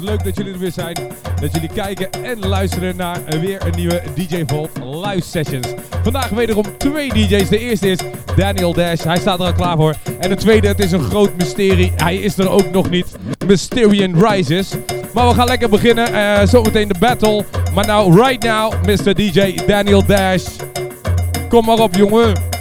Leuk dat jullie er weer zijn. Dat jullie kijken en luisteren naar weer een nieuwe DJ Vault live sessions. Vandaag wederom twee DJ's. De eerste is Daniel Dash. Hij staat er al klaar voor. En de tweede, het is een groot mysterie. Hij is er ook nog niet. Mysterian Rises. Maar we gaan lekker beginnen. Uh, zometeen de battle. Maar nou, right now, Mr. DJ Daniel Dash. Kom maar op, jongen.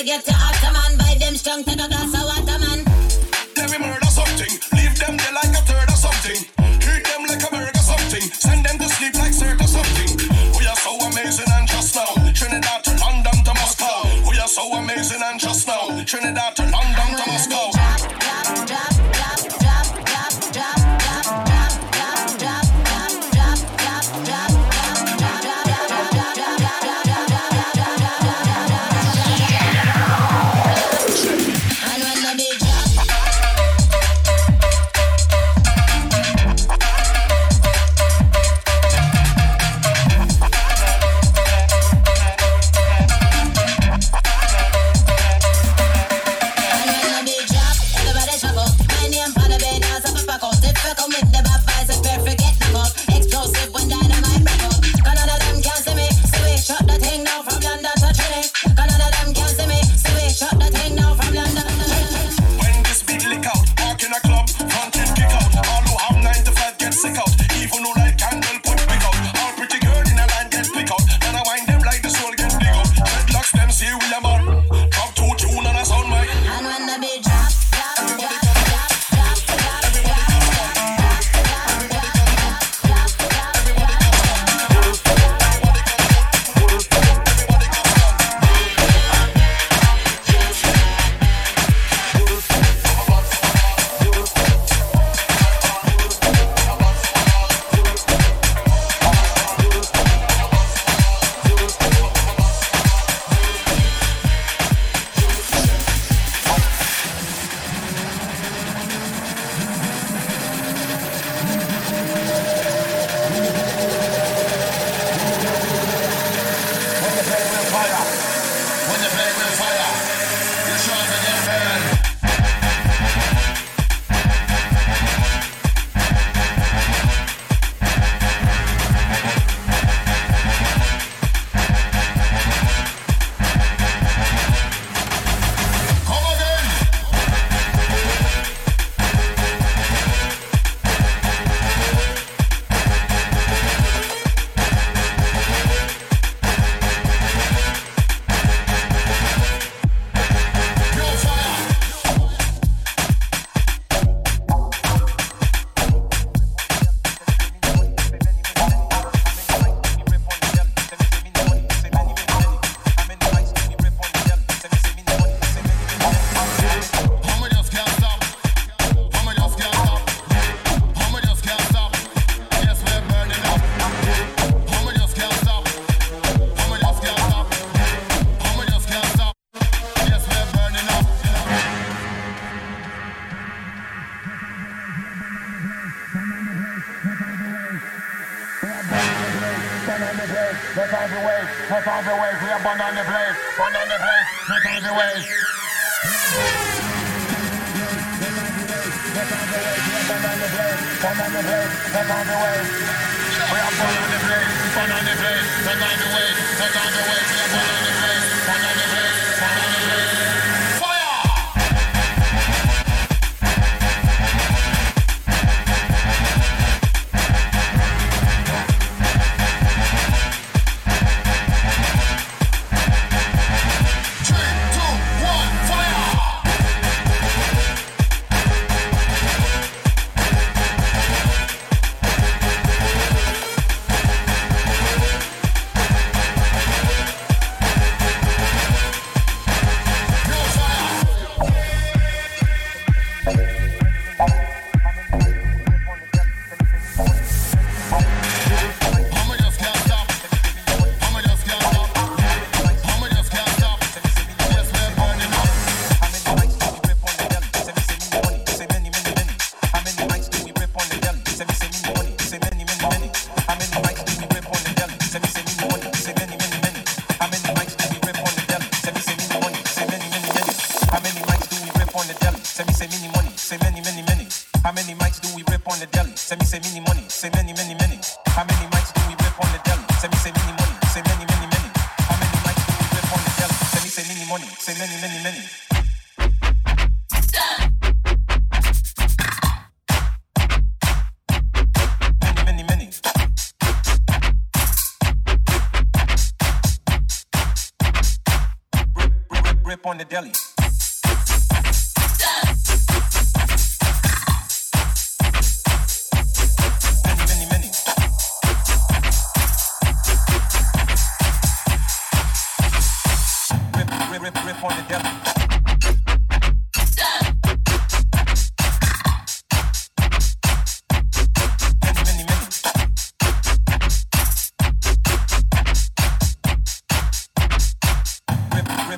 We get your man by them strong to the glass.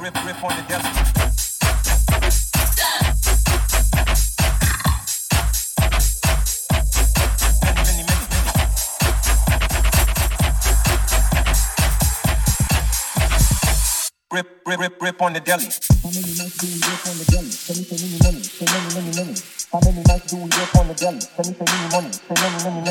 Rip, rip, rip, rip on the. Rip, rip, rip, rip on the deli. How many nights do we work on the deli? Say me, say many, many, say many, many. How many nights do we work on the deli? Say me, say many, money, say many, many,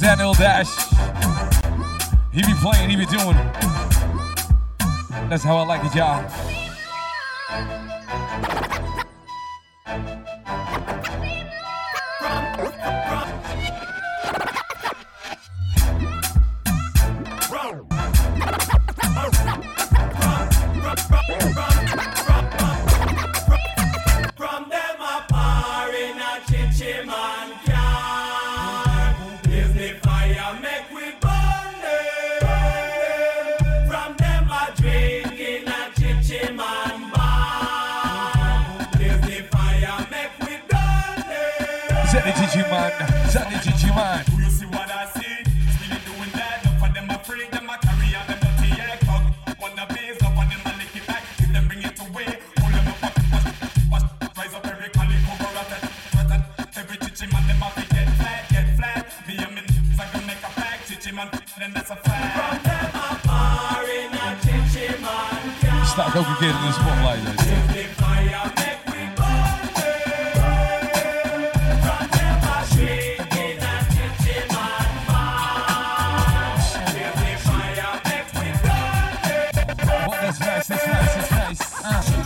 man Zanil Dash. He be playing, he be doing. That's how I like it, y'all. help you get in the spotlight. Like oh, uh.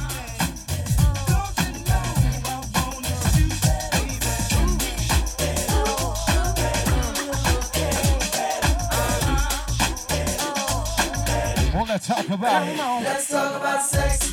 talk about it. Let's talk sexy.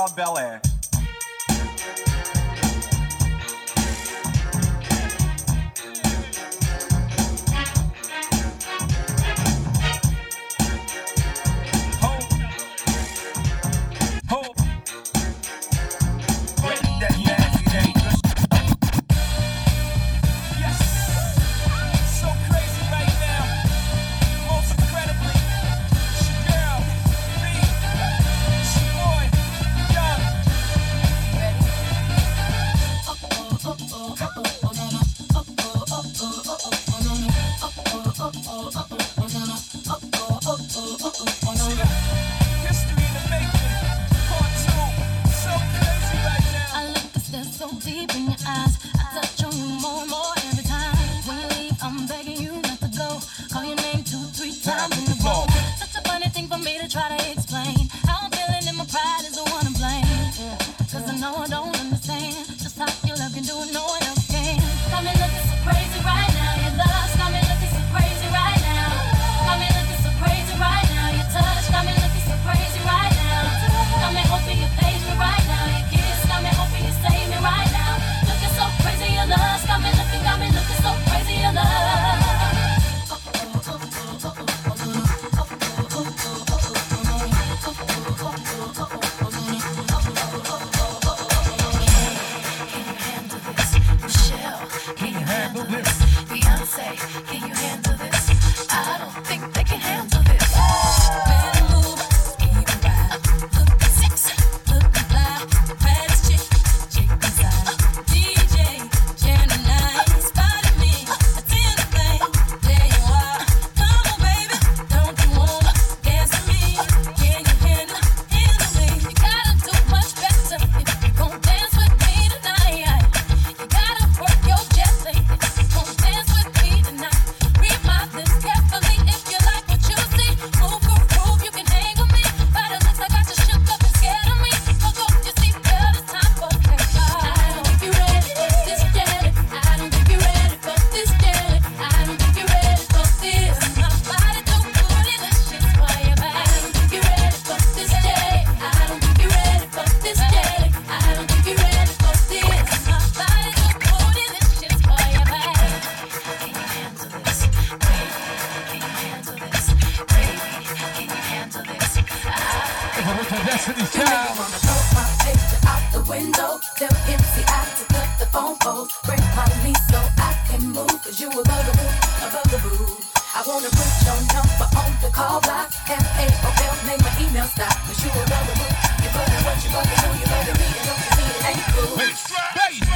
called Bel deep. Destiny's Child. My picture out the window, tell MCI to cut the phone poles, break my knees so I can move, cause you a bugaboo, a bugaboo. I wanna put your number on the call block, F-A-O-L, make my email stop, cause you a bugaboo, you bugging what you bugging who you bugging me, and don't you see it ain't cool. Baby.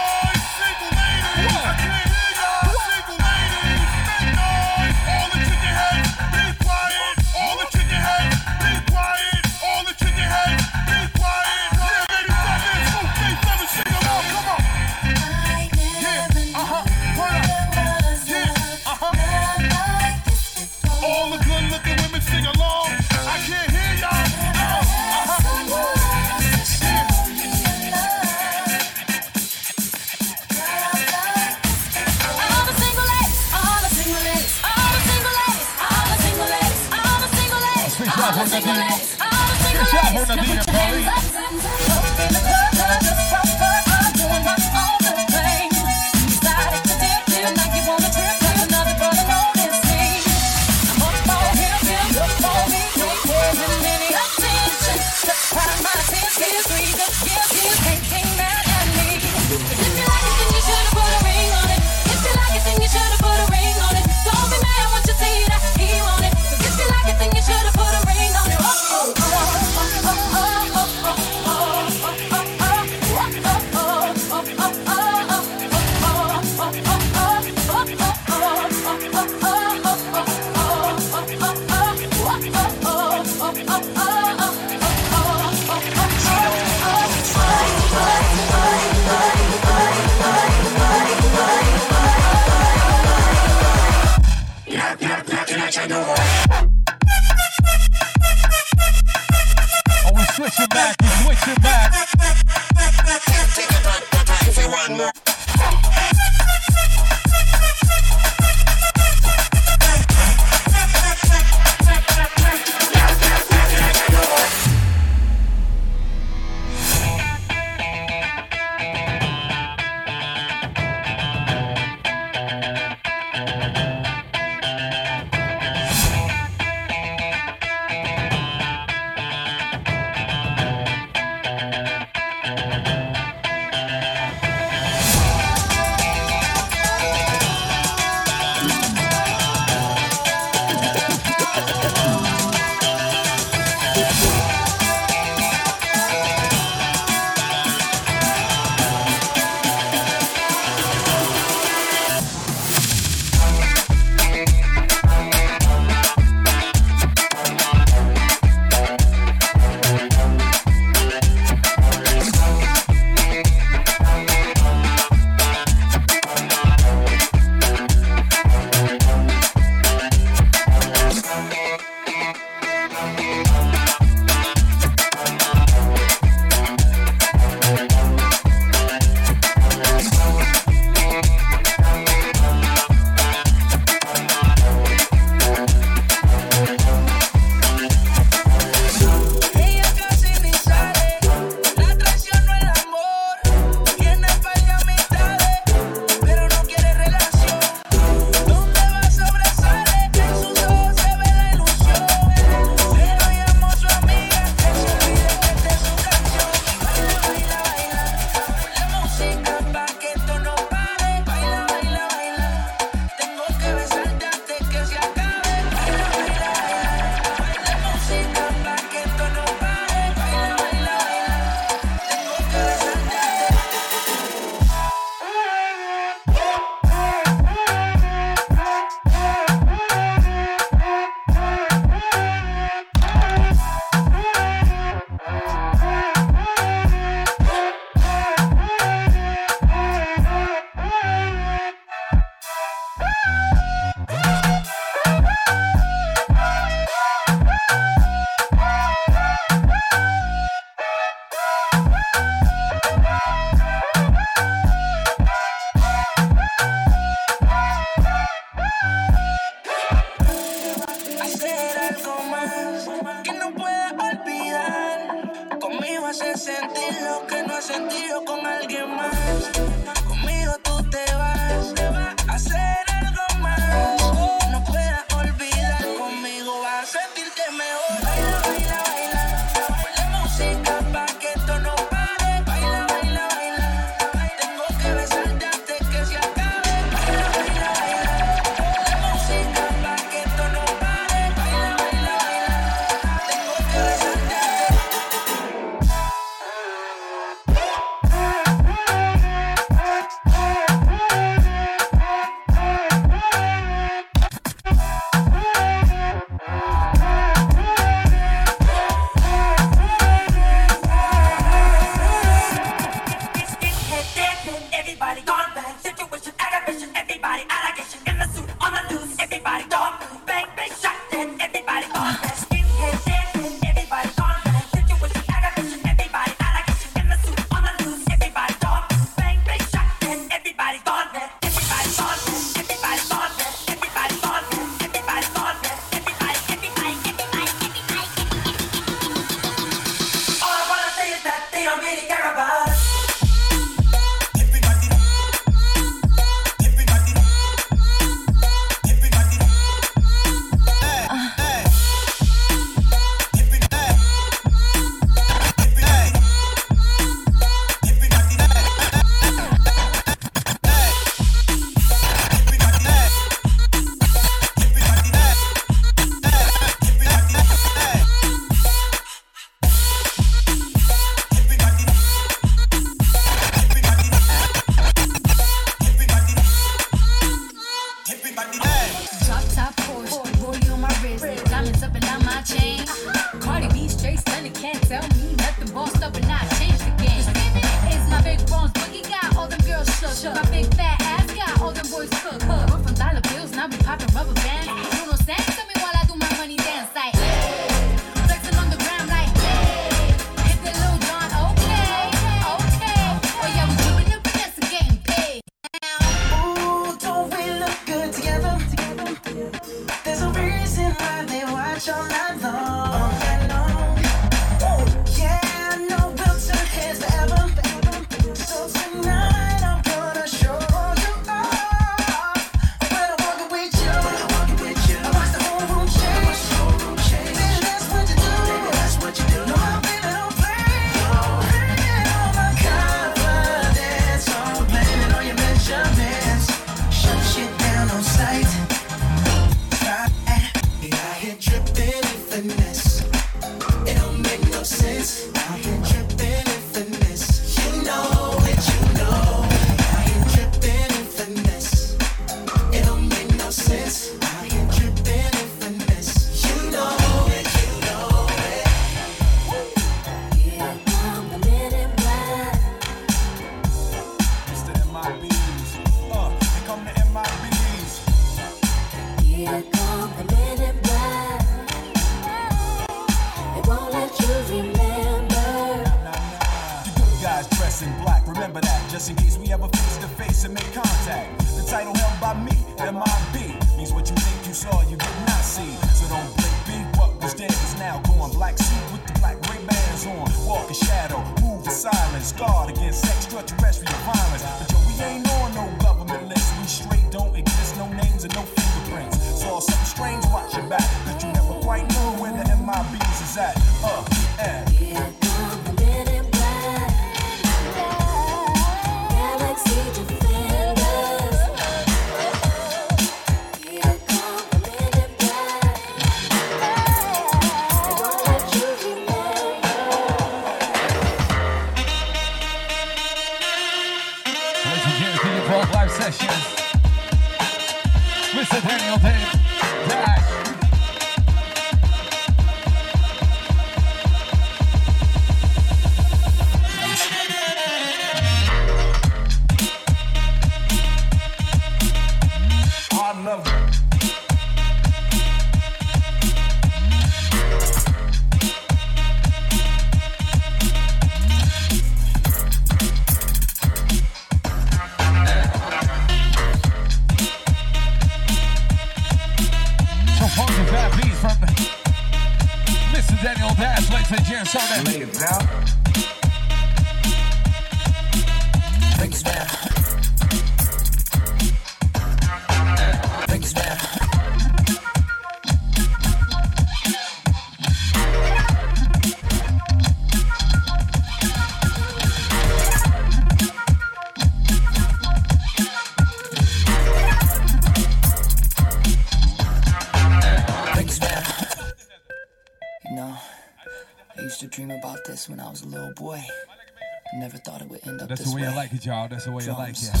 Y'all. That's the way I like it.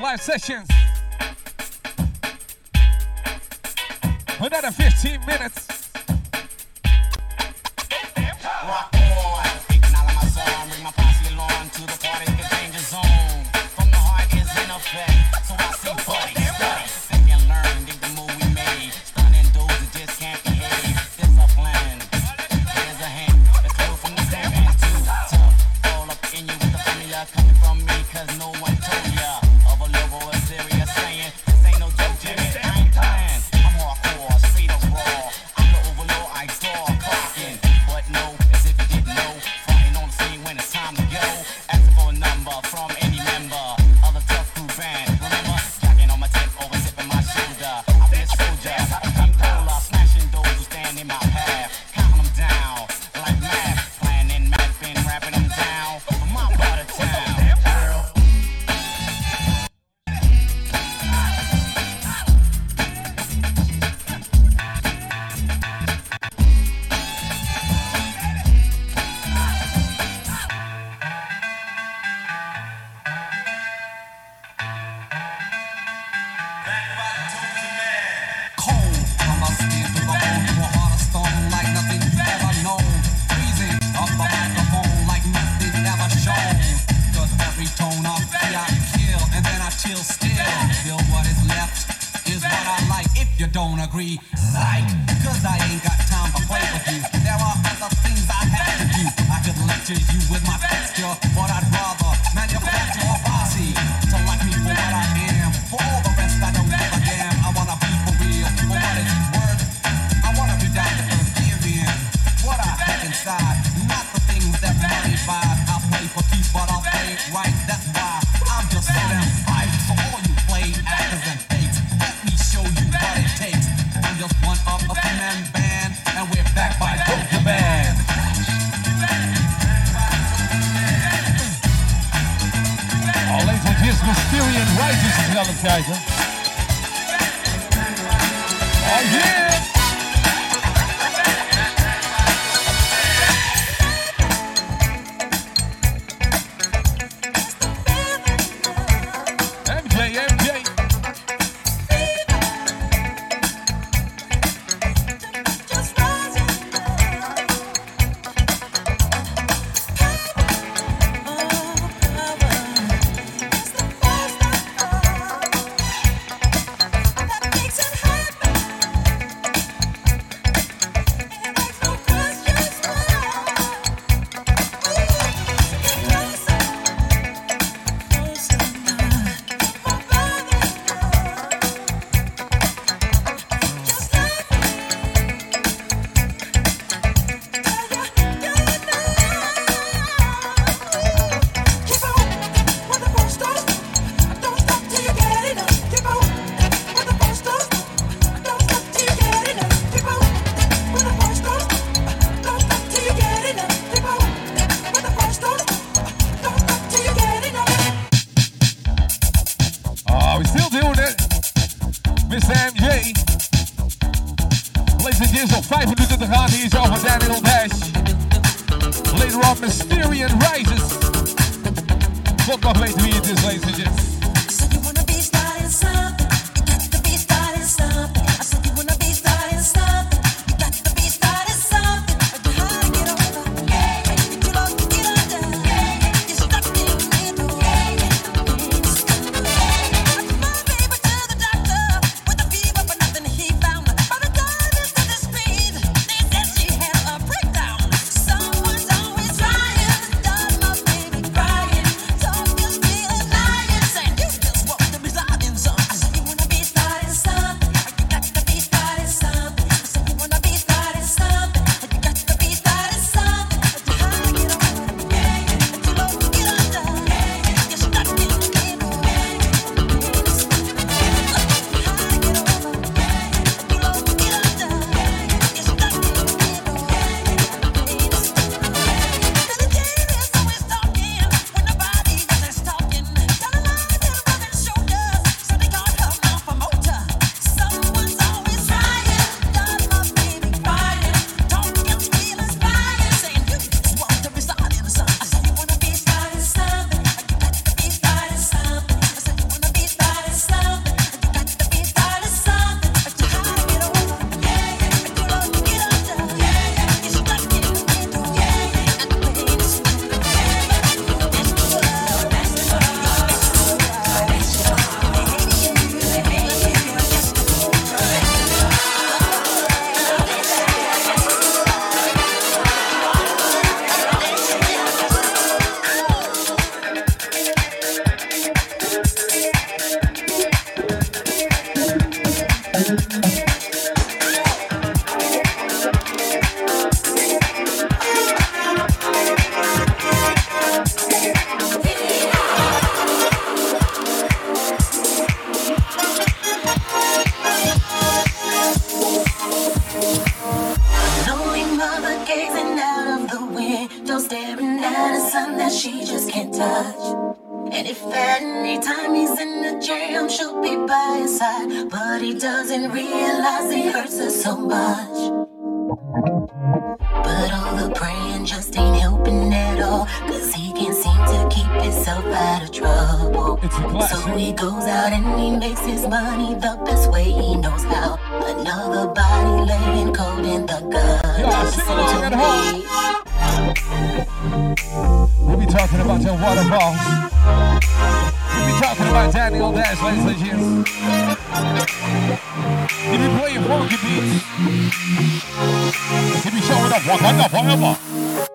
Live sessions. Helping at all. Cause he can't seem to keep himself out of trouble. It's a classic. So he goes out and he makes his money the best way he knows how. Another body laying cold in the gut. Yeah, sing along at home. We'll be talking about your waterfall. We'll be talking about Daniel Dash, ladies and gents. He be playing funky beats. He be showing up Wakanda forever.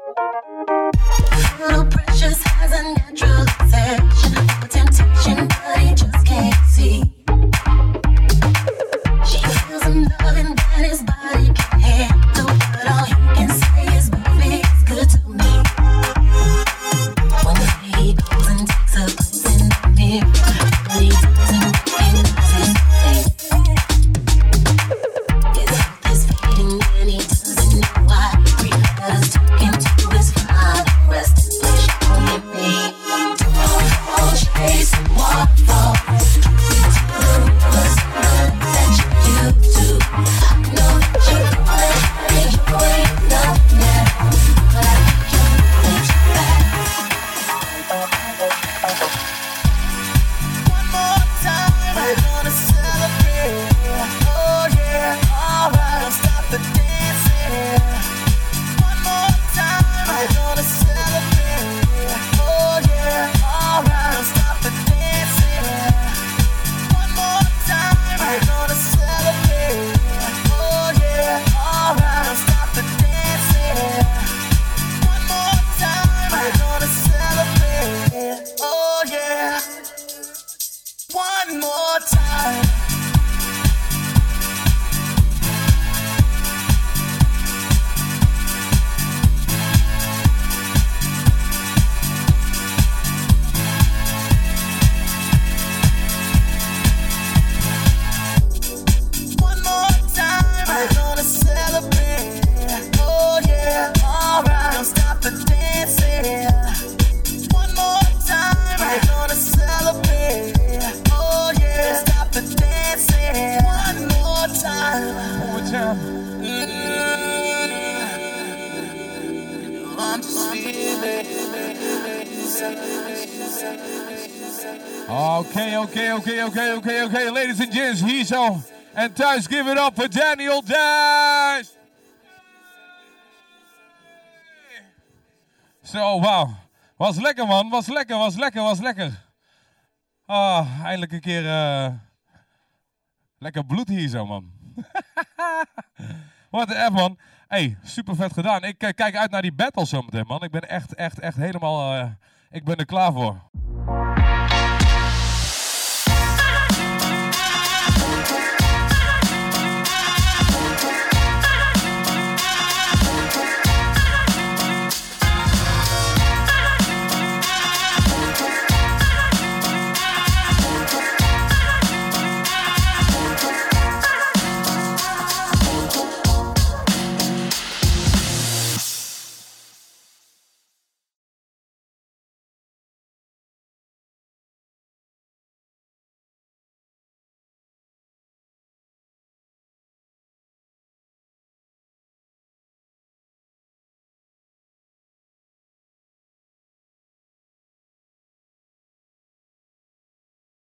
En thuis, give it up for Daniel Dash. Zo, wauw. Was lekker, man. Was lekker, was lekker, was lekker. Ah, eindelijk een keer eh, lekker bloed hier zo, man. Wat een app, man. Hey, super vet gedaan. Ik eh, kijk uit naar die battle zometeen, man. Ik ben echt, echt, echt helemaal... eh, ik ben er klaar voor.